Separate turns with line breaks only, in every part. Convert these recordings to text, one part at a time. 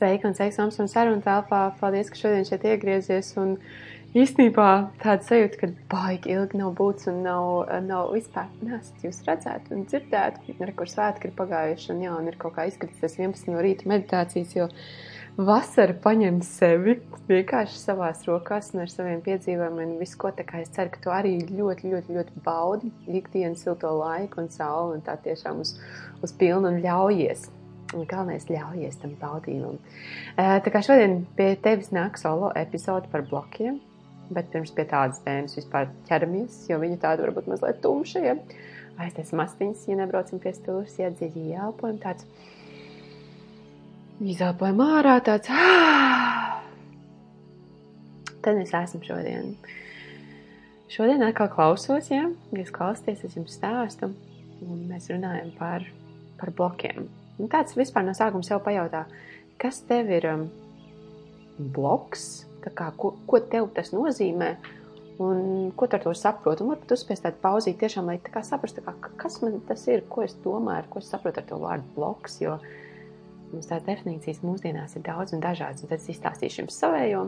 Sveika un sveiks Amsterdam sarunu telpā. Paldies, ka šodien šeit iegriezies. Un īstenībā tāda sajūta, ka baigi ilgi nav būts un nav, nav vispār nesat jūs redzēt un dzirdēt. Ir kur svētki ir pagājuši un jā, un ir kaut kā izskatīsies 11 no rīta meditācijas, jo vasara paņem sevi vienkārši savās rokās un ar saviem piedzīvojumiem un visu ko. Tā kā es ceru, ka tu arī ļoti, ļoti, ļoti baudi ikdienas silto laiku un sauli un tā tiešām uz, uz pilnu un ļaujies Un galvenais ļaujies tam baudījumam. Tā kā šodien pie tevis nāk solo epizode par blokiem, bet pirms pie tādas tēmas vispār ķeramies, jo viņa tāda varbūt mazliet tumša, ja aiztais mastiņas, ja nebraucam pie stūras, ja dziļi ielpojam tāds, izelpojam ārā tāds, tad es esmu šodien. Šodien atkal klausos, ja, jūs klausāties, es jums stāstu, un mēs runājam par, par blokiem. Un nu, tāds vispār no sākuma sev pajautā, kas tev ir um, bloks, kā, ko, ko tev tas nozīmē, un ko ar to saprotu. Un varbūt uzspiest tādu pauzīt, tiešām, lai tā kā saprastu, kā, kas man tas ir, ko es domāju, ko es saprotu ar to vārdu bloks, jo mums tās definīcijas mūsdienās ir daudz un dažādas, un tad es izstāstīšu jums savējo,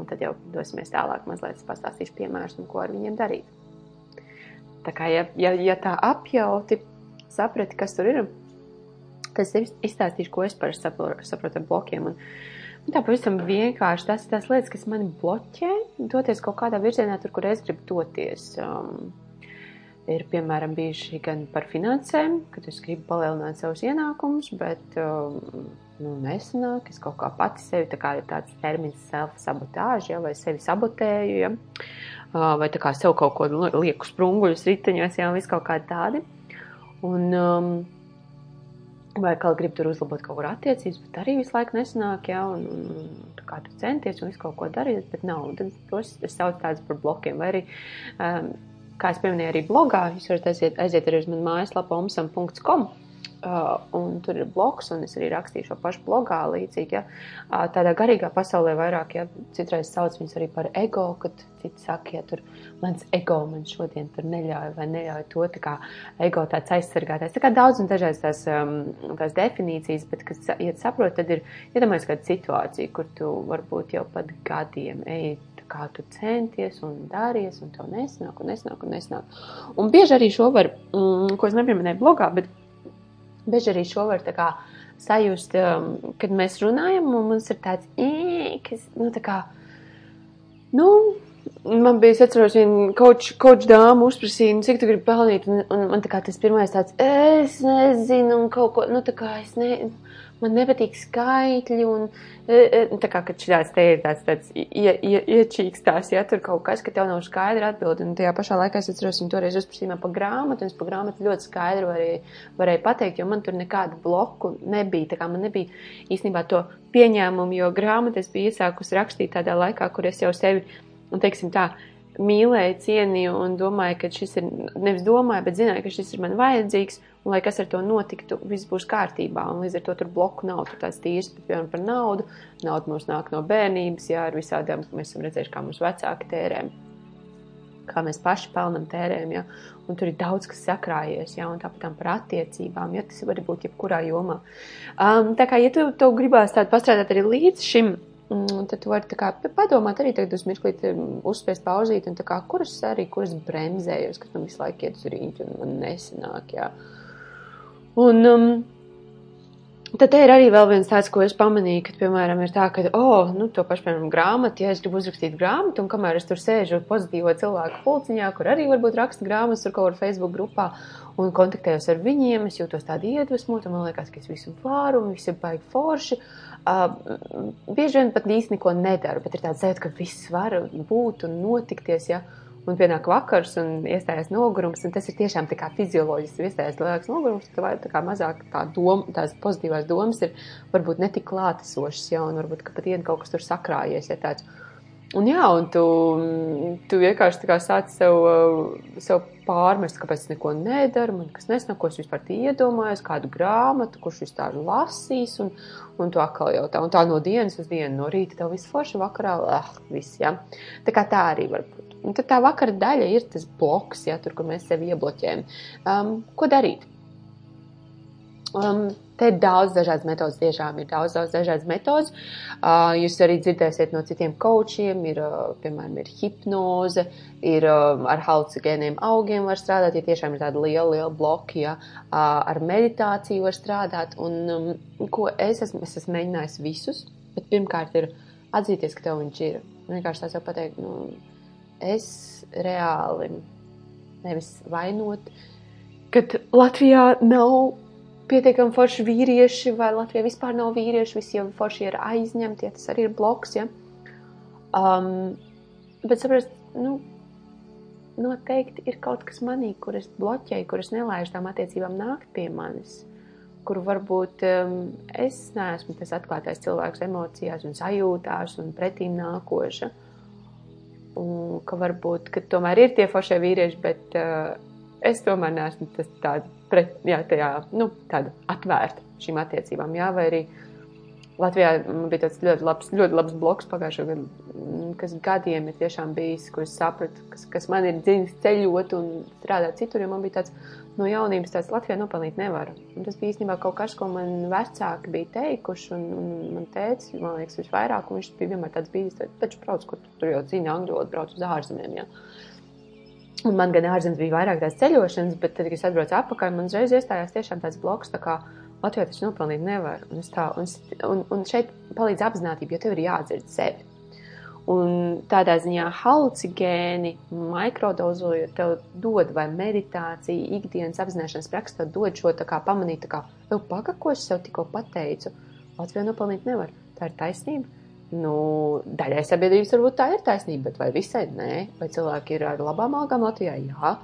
un tad jau dosimies tālāk, mazliet pastāstīšu piemērus un ko ar viņiem darīt. Tā kā, ja, ja, ja tā apjauti, saprati, kas tur ir, Tad es izstāstīšu, ko es parasti saprotu, ar blokiem. Un, un tā pavisam vienkārši tas ir tās lietas, kas mani bloķē, doties kaut kādā virzienā, tur, kur es gribu doties. Um, ir piemēram bijuši gan par finansēm, kad es gribu palielināt savus ienākumus, bet um, nu, nesanāk. Es kaut kā pati sevi, tā kā ir tāds termins self-sabotāža, ja, vai sevi sabotēju, ja, uh, vai tā kā sev kaut ko lieku sprunguļus riteņos, ja, vis kaut kādi tādi. Un, um, vai kā gribi tur uzlabot kaut kur attiecības, bet arī visu laiku nesanāk, ja, un, un, un kā tur centies un visu kaut ko darīt, bet nav. Un tad tos es saucu tādus par blokiem, vai arī, um, kā es pieminēju arī blogā, jūs varat aiziet, aiziet arī uz manu mājaslapu omsam.com, un tur ir bloks, un es arī rakstīju šo pašu blogā līdzīgi. Ja? Tādā garīgā pasaulē vairāk, ja citreiz sauc viņus arī par ego, kad citi saka, ja tur mans ego man šodien tur neļauj vai neļauj to, tā kā ego tāds aizsargātais. Tā kā daudz un dažādas tās, tās definīcijas, bet, kad, ja saprot, tad ir, iedomājies kāda situācija, kur tu varbūt jau pat gadiem eji kā tu centies un dāries, un tev nesnāk, un nesnāk, un nesnāk. Un bieži arī šo var, mm, ko es nepieminēju blogā, bet Bieži arī šo var kā, sajust, um, kad mēs runājam, un mums ir tāds īks, nu, tā kā, nu, man bija, es atceros, viena koča dāma uzprasīja, nu, cik tu gribi pelnīt, un, un man tā kā tas pirmais tāds, es nezinu, un kaut ko, nu, tā kā es ne, man nepatīk skaitļi, un e, e, tā kā, kad šāds te ir tāds, tāds ie, ie, iečīkstās, ja tur kaut kas, ka tev nav skaidra atbildi, un tajā pašā laikā es atceros, viņu toreiz uzprasījumā pa grāmatu, un es pa grāmatu ļoti skaidri varēju, varēju pateikt, jo man tur nekādu bloku nebija, tā kā man nebija īstenībā to pieņēmumu, jo grāmatu es biju iesākusi rakstīt tādā laikā, kur es jau sevi, un teiksim tā, mīlēju, cienīju un domāju, ka šis ir, nevis domāju, bet zināju, ka šis ir man vajadzīgs, un lai kas ar to notiktu, viss būs kārtībā. Un līdz ar to tur bloku nav, tur tās tīras, piemēram, par naudu. Nauda mums nāk no bērnības, jā, ar visādām, mēs esam redzējuši, kā mūsu vecāki tērē, kā mēs paši pelnam tērēm, jā. Un tur ir daudz, kas sakrājies, jā, un tāpat par attiecībām, jā, tas var būt jebkurā jomā. Um, tā kā, ja tu, tu gribās tādu pastrādāt arī līdz šim, Un tad tu vari kā, padomāt, arī tagad uz mirklī uzspiest pauzīt, un kā, kuras arī, kuras bremzējos, kas man visu laiku iet uz rīņķi un man nesanāk, jā. Un, um, Tad ir arī vēl viens tāds, ko es pamanīju, ka, piemēram, ir tā, ka, oh, nu, to pašu, piemēram, grāmatu, ja es gribu uzrakstīt grāmatu, un kamēr es tur sēžu pozitīvo cilvēku pulciņā, kur arī varbūt raksta grāmatas, tur kaut kur Facebook grupā, un kontaktējos ar viņiem, es jūtos tādi iedvesmot, un man liekas, ka es visu varu, un viss ir baigi forši. Uh, bieži vien pat īsti neko nedaru, bet ir tāds sajūta, ka viss var būt un notikties, ja. Un pienāk vakars, un iestājās nogurums, un tas ir tiešām tā kā fizioloģiski iestājās lielāks nogurums, tad tā kā mazāk tā doma, tās pozitīvās domas ir varbūt netik klātesošas, ja, un varbūt, ka pat iet kaut kas tur sakrājies, ja tāds. Un jā, un tu, tu vienkārši tā kā sāc sev, sev pārmest, kāpēc es neko nedaru, man kas nesnāk, ko es vispār iedomājos, kādu grāmatu, kurš vispār lasīs, un, un tu atkal jau tā, un tā no dienas uz dienu, no rīta tev viss forši, vakarā, ah, viss, jā. Tā kā tā arī var būt. Un tad tā vakara daļa ir tas bloks, ja tur, kur mēs sevi iebloķējam. Um, ko darīt? Um, te ir daudz dažādas metodas, tiešām ir daudz, daudz dažādas metodas. Uh, jūs arī dzirdēsiet no citiem kočiem, ir, uh, piemēram, ir hipnoze, ir uh, ar halucinogēniem augiem var strādāt, ja tiešām ir tāda liela, liela bloki, ja uh, ar meditāciju var strādāt. Un, um, ko es esmu, es esmu mēģinājis visus, bet pirmkārt ir atzīties, ka tev viņš ir. Vienkārši tās jau pateikt, nu, es reāli nevis vainot, kad Latvijā nav pietiekami forši vīrieši, vai Latvijā vispār nav vīrieši, visi jau forši ir aizņemti, ja tas arī ir bloks. Ja? Um, bet saprast, nu, noteikti ir kaut kas manī, kur es bloķēju, kur es nelaižu tām attiecībām nākt pie manis. Kur varbūt um, es neesmu tas atklātais cilvēks emocijās, un sajūtās, un pretīm nākoša. Un ka varbūt ka tomēr ir tie foršie vīrieši, bet uh, es tomēr neesmu tāds pret, jā, tajā, nu, tāda atvērta šīm attiecībām. Jā, vai arī Latvijā bija tāds ļoti labs, ļoti labs bloks pagājušajā gadā, mm, kas gadiem ir tiešām bijis, kur es sapratu, kas, kas man ir dziļi ceļot un strādāt citur, man bija tāds no jaunības tāds Latvijā nopelnīt nevar. Un tas bija īstenībā kaut kas, ko man vecāki bija teikuši, un, un man teica, man liekas, visvairāk, un viņš bija vienmēr tāds bijis, taču brauc, kur tu tur jau zini angļu valodu, brauc uz ārzemēm, jā. Un man gan ārzemes bija vairāk tās ceļošanas, bet tad, kad es atbraucu atpakaļ, man uzreiz iestājās tiešām tāds bloks, tā kā Latvijā taču nopelnīt nevar. Un, tā, un, un, un šeit palīdz apzinātība, jo tev ir jādzird sevi. Un tādā ziņā halucinogēni, mikrodozojot, tev dod vai meditācija, ikdienas apzināšanas praksa, tev dod šo tā kā pamanīt, tā kā, jau paka, ko es sev tikko pateicu, Latvijā nopelnīt nevar. Tā ir taisnība. Nu, daļai sabiedrības varbūt tā ir taisnība, bet vai visai nē? Vai cilvēki ir ar labām algām Latvijā? Jā.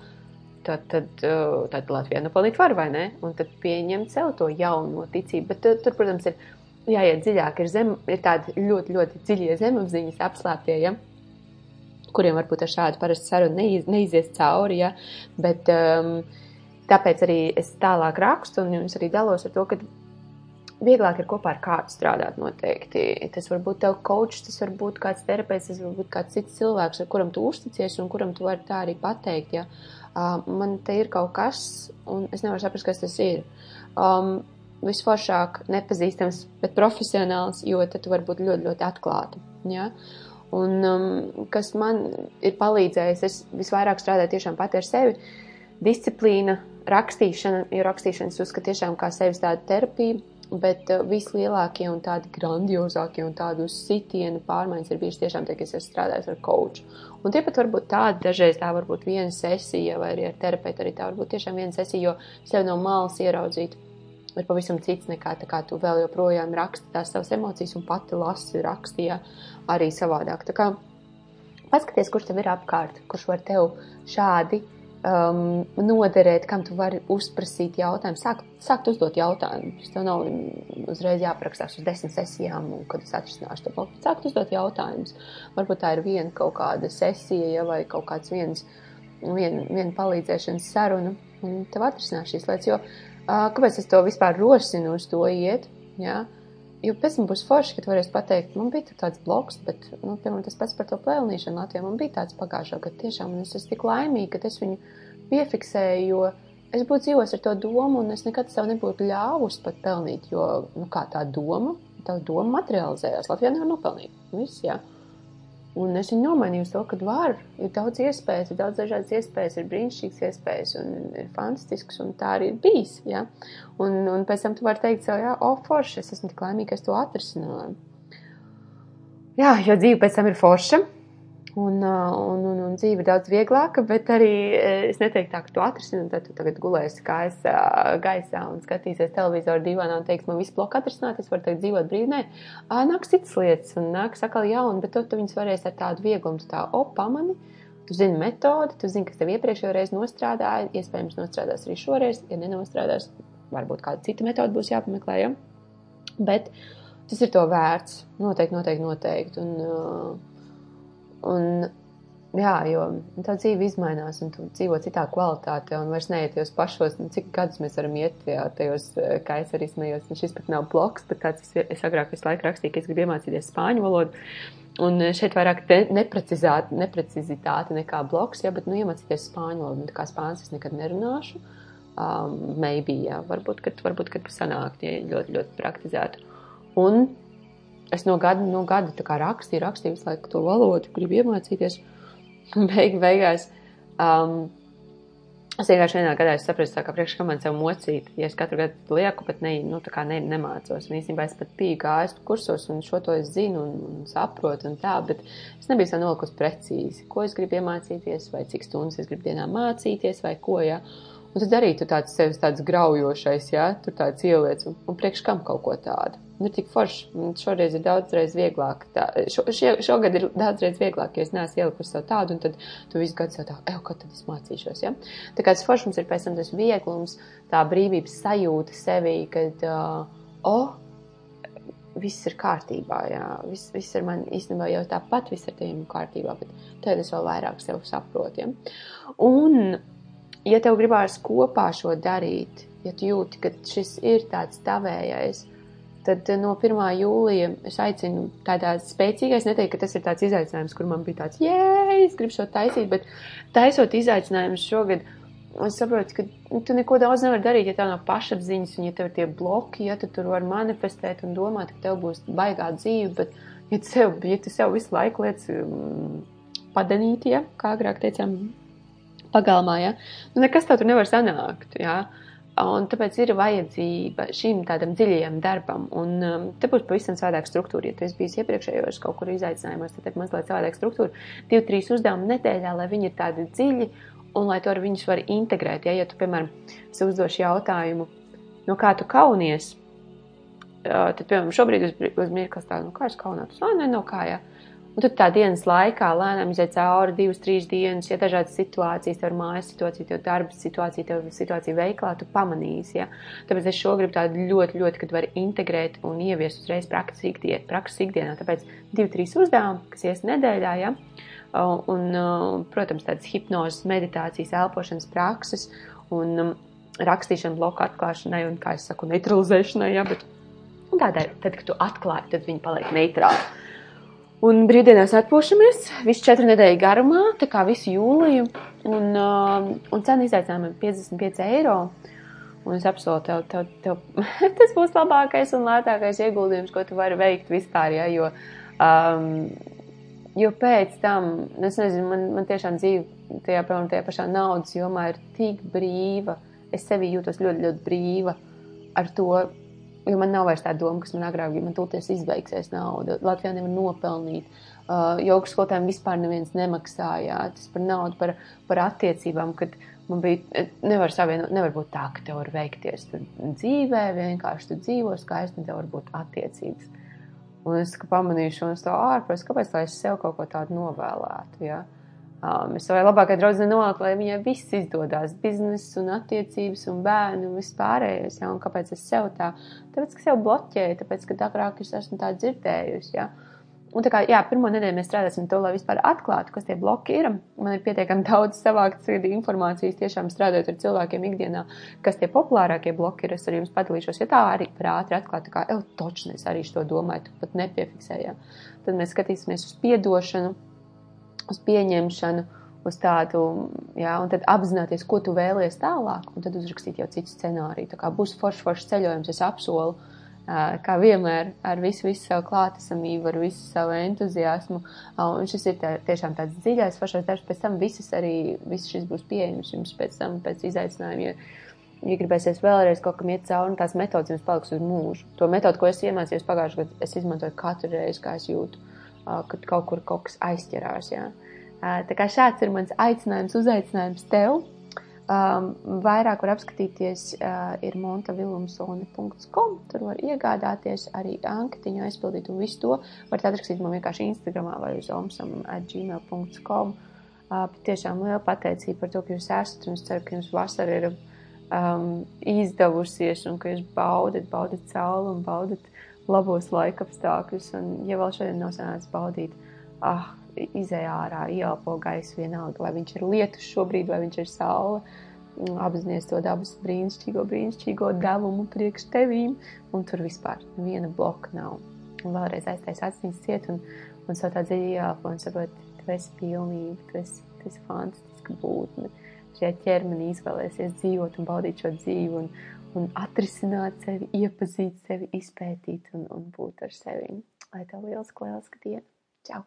Tad, tad, uh, tad Latvijā nepalīdz var vai ne? Un tad pieņemt sev to jauno ticību. Bet tur, tur protams, ir jāiet dziļāk. Ir, zem, ir tādi ļoti, ļoti dziļie zemapziņas apslēptie, ja? kuriem varbūt ar šādu parastu sarunu neiz, neizies cauri. Ja? Bet, um, tāpēc arī es tālāk rakstu un jums arī dalos ar to, ka vieglāk ir kopā ar kādu strādāt noteikti. Tas var būt tev coach, tas var būt kāds terapeits, tas var būt kāds cits cilvēks, ar kuram tu uzticies un kuram tu vari tā arī pateikt, ja uh, man te ir kaut kas, un es nevaru saprast, kas tas ir. Um, visforšāk nepazīstams, bet profesionāls, jo tad tu vari būt ļoti, ļoti atklāta. Ja? Un um, kas man ir palīdzējis, es visvairāk strādāju tiešām pati ar sevi, disciplīna, rakstīšana, jo rakstīšanas uzskatu tiešām kā sevis tādu terapiju, bet uh, vislielākie un tādi grandiozākie un tādu sitienu pārmaiņas ir bijuši tiešām tie, kas ir strādājis ar coachu. Un tie pat var būt tādi, dažreiz tā var būt viena sesija, vai arī ar terapeitu arī tā var būt tiešām viena sesija, jo sev no malas ieraudzīt ir pavisam cits nekā tā kā tu vēl joprojām raksti tās savas emocijas un pati lasi rakstīja arī savādāk. Tā kā paskaties, kurš tev ir apkārt, kurš var tev šādi um, noderēt, kam tu vari uzprasīt jautājumu, sākt, sākt uzdot jautājumus. Tev nav uzreiz jāaprakstās uz desmit sesijām, un, kad es atrisināšu to problēmu. Sākt uzdot jautājumus. Varbūt tā ir viena kaut kāda sesija, ja, vai kaut kāds viens, vien, viena palīdzēšanas saruna, un tev atrisinās šīs lietas. Jo uh, kāpēc es to vispār rosinu uz to iet? Ja? Jo pēc tam būs forši, ka varēs pateikt, man bija tāds bloks, bet, nu, piemēram, tas pats par to pelnīšanu Latvijā. Man bija tāds pagājušā gada tiešām, es esmu tik laimīga, ka es viņu piefiksēju, jo es būtu dzīvojis ar to domu, un es nekad sev nebūtu ļāvusi pat pelnīt, jo, nu, kā tā doma, tā doma materializējās. Latvijā nevar nopelnīt. Viss, jā. Un es viņu nomainīju uz to, ka var, ir daudz iespējas, ir daudz dažādas iespējas, ir brīnišķīgas iespējas un ir fantastisks, un tā arī ir bijis. Ja? Un, un pēc tam tu vari teikt sev, jā, o, forši, es esmu tik laimīga, ka es to atrisināju. Jā, jo dzīve pēc tam ir forša. Un, un, un, un dzīve ir daudz vieglāka, bet arī es neteiktu, tā, ka tu atrisini, tad tu tagad gulēsi kājas gaisā un skatīsies televizoru divānā un teiks, man viss bloks atrisināt, es varu tagad dzīvot brīvnē. Nāks citas lietas un nāks atkal jauni, bet tu, tu viņus varēsi ar tādu vieglumu, tā, o, pamani, tu zini metodi, tu zini, kas tev iepriekšējo reizi nostrādāja, iespējams nostrādās arī šoreiz, ja nenostrādās, varbūt kāda cita metode būs jāpameklē, ja? bet tas ir to vērts, noteikti, noteikti, noteikti. Un, uh, Un, jā, jo tā dzīve izmainās, un tu dzīvo citā kvalitātē, un vairs neiet tajos pašos, nu, cik gadus mēs varam iet tajā, tajos, eh, smējos, un šis pat nav bloks, bet tāds es, agrāk visu laiku rakstīju, ka es gribu iemācīties spāņu valodu, un eh, šeit vairāk neprecizitāte nekā bloks, jā, bet, nu, iemācīties spāņu valodu, un tā kā spāns es nekad nerunāšu, Um, maybe, jā, varbūt, kad, varbūt, kad sanākt, ja ļoti, ļoti praktizētu. Un es no gada, no gada tā kā rakstīju, rakstīju visu laiku to valodu, gribu iemācīties. Beig, beigās um, Es vienkārši vienā gadā sapratu, ka priekš kā man sev mocīt, ja es katru gadu lieku, bet ne, nu, tā kā ne, nemācos. Un īstenībā es pat biju gājis kursos un šo to es zinu un, un saprotu un tā, bet es nebiju tā nolikusi precīzi, ko es gribu iemācīties vai cik stundas es gribu dienā mācīties vai ko, jā. Ja? Un tad arī tu tāds sevis tāds graujošais, jā, ja? tur tāds ieliec un, un priekš kam kaut ko tādu nu, tik forši. Šoreiz ir daudzreiz vieglāk. Tā, šo, šie, šogad ir daudzreiz vieglāk, jo es neesmu ielikusi sev tādu, un tad tu visu gadu sev tā, ej, kad tad es mācīšos. Ja? Tā kā tas forši mums ir pēc tam tas vieglums, tā brīvības sajūta sevī, kad, uh, oh, viss ir kārtībā, jā, viss, viss ir man īstenībā jau tāpat, viss ar tiem kārtībā, bet tad es vēl vairāk sev saprotu. Ja? Un, ja tev gribās kopā šo darīt, ja tu jūti, ka šis ir tāds tavējais, Tad eh, no 1. jūlija es aicinu tādā spēcīgā, es neteiktu, ka tas ir tāds izaicinājums, kur man bija tāds, jē, es gribu šo taisīt, bet taisot izaicinājumus šogad, es saprotu, ka nu, tu neko daudz nevari darīt, ja tev nav pašapziņas, un ja tev ir tie bloki, ja tu tur vari manifestēt un domāt, ka tev būs baigā dzīve, bet ja tu sev, ja tu sev visu laiku liec um, padanīt, ja, kā agrāk teicām, pagalmā, ja, nu nekas tev tur nevar sanākt, ja. Uh, Un tāpēc ir vajadzība šim tādam dziļajam darbam. Un um, te būs pavisam savādāka struktūra. Ja tu esi bijis iepriekšējos kaut kur izaicinājumos, tad ir mazliet savādāka struktūra. Divi, trīs uzdevumi nedēļā, lai viņi ir tādi dziļi un lai tu ar viņus vari integrēt. Ja, ja tu, piemēram, uzdoši jautājumu, no kā tu kaunies, tad, piemēram, šobrīd uz, uz mirkli tā, nu kā es kaunātos? Nē, no kā, ja. Un tad tā dienas laikā lēnām iziet cauri divas, trīs dienas, ja dažādas situācijas, tev ir mājas situācija, tev darba situācija, tev situācija veiklā, tu pamanīsi. Ja? Tāpēc es šo gribu tādu ļoti, ļoti, kad var integrēt un ieviest uzreiz prakses ikdienā. Prakses ikdienā. Tāpēc divi, trīs uzdevumi, kas ies nedēļā, ja? un, protams, tādas hipnozes, meditācijas, elpošanas prakses un um, rakstīšana bloku atklāšanai un, kā es saku, neutralizēšanai, ja? bet tādai, tad, kad tu atklāji, tad viņi paliek neitrāli. Un brīvdienās atpūšamies visu četru nedēļu garumā, tā kā visu jūliju. Un, uh, un cena izaicinājumam ir 55 eiro. Un es apsolu tev, tev, tev tas būs labākais un lētākais ieguldījums, ko tu vari veikt vispār. Ja, jo, um, jo pēc tam, nu, es nezinu, man, man tiešām dzīve tajā, piemēram, tajā pašā naudas jomā ir tik brīva. Es sevi jūtos ļoti, ļoti brīva ar to, Jo man nav vairs tā doma, kas man agrāk bija. Man tūlīt izbeigsies nauda. Latvijā nevar nopelnīt. Uh, Jogas skolotājiem vispār neviens nemaksāja. Tas par naudu, par, par attiecībām, kad man bija, nevar savienot, nevar būt tā, ka tev var veikties tu dzīvē, vienkārši tu dzīvo skaisti, un tev var būt attiecības. Un es pamanīju šo to ārpus, kāpēc lai es sev kaut ko tādu novēlētu. Ja? Uh, Um, es savai labākajai draudzenei novēlu, lai viņai viss izdodas, biznesa un attiecības un bērni un viss pārējais. Ja? Un kāpēc es sev tā? Tāpēc, ka sev bloķēju, tāpēc, ka agrāk es esmu tā dzirdējusi. Ja? Un tā kā, jā, pirmo nedēļu mēs strādāsim to, lai vispār atklātu, kas tie bloki ir. Man ir pietiekami daudz savāktas informācijas, tiešām strādājot ar cilvēkiem ikdienā, kas tie populārākie bloki ir. Es ar jums padalīšos, ja tā arī par ātri atklāt, tā kā, evo, točni, es arī to domāju, tu pat nepiefiksējām. Tad mēs skatīsimies uz piedošanu, uz pieņemšanu, uz tādu, jā, un tad apzināties, ko tu vēlies tālāk, un tad uzrakstīt jau citu scenāriju. Tā kā būs foršs, foršs ceļojums, es apsolu, kā vienmēr, ar visu, visu savu klātesamību, ar visu savu entuziasmu, un šis ir tā, tiešām tāds dziļais, foršais darbs, pēc tam visas arī, viss šis būs pieejams jums pēc tam, pēc izaicinājuma, jo, ja gribēsies vēlreiz kaut kam iet cauri, tās metodas jums paliks uz mūžu. To metodu, ko es iemācījos pagājušajā gadā, es izmantoju katru reizi, kā es jūtu kad kaut kur kaut kas aizķerās. Jā. Tā kā šāds ir mans aicinājums, uzaicinājums tev. Um, vairāk var apskatīties, uh, ir montavilumsone.com. Tur var iegādāties arī anketiņu, aizpildīt un visu to. Varat atrakstīt man vienkārši Instagramā vai uz omsam.gmail.com. Uh, tiešām liela pateicība par to, ka jūs esat un es ceru, ka jums vasara ir um, izdevusies un ka jūs baudat, baudat sauli un baudat labos laikapstākļus, un, ja vēl šodien nav sanācis baudīt, ah, izējā ārā, ieelpo gaisu vienalga, vai viņš ir lietus šobrīd, vai viņš ir saule, apzināties to dabas brīnišķīgo, brīnišķīgo devumu priekš tevīm, un tur vispār viena bloka nav. Un vēlreiz aiztais aciņas ciet, un, un savu tā dziļi ieelpo, un saprot, tu esi pilnība, tu esi, tu esi fantastiska būtne. šajā ķermenī izvēlēsies dzīvot un baudīt šo dzīvi un, un atrisināt sevi, iepazīt sevi, izpētīt un, un būt ar sevi. Lai tev liels, liels diena! Čau!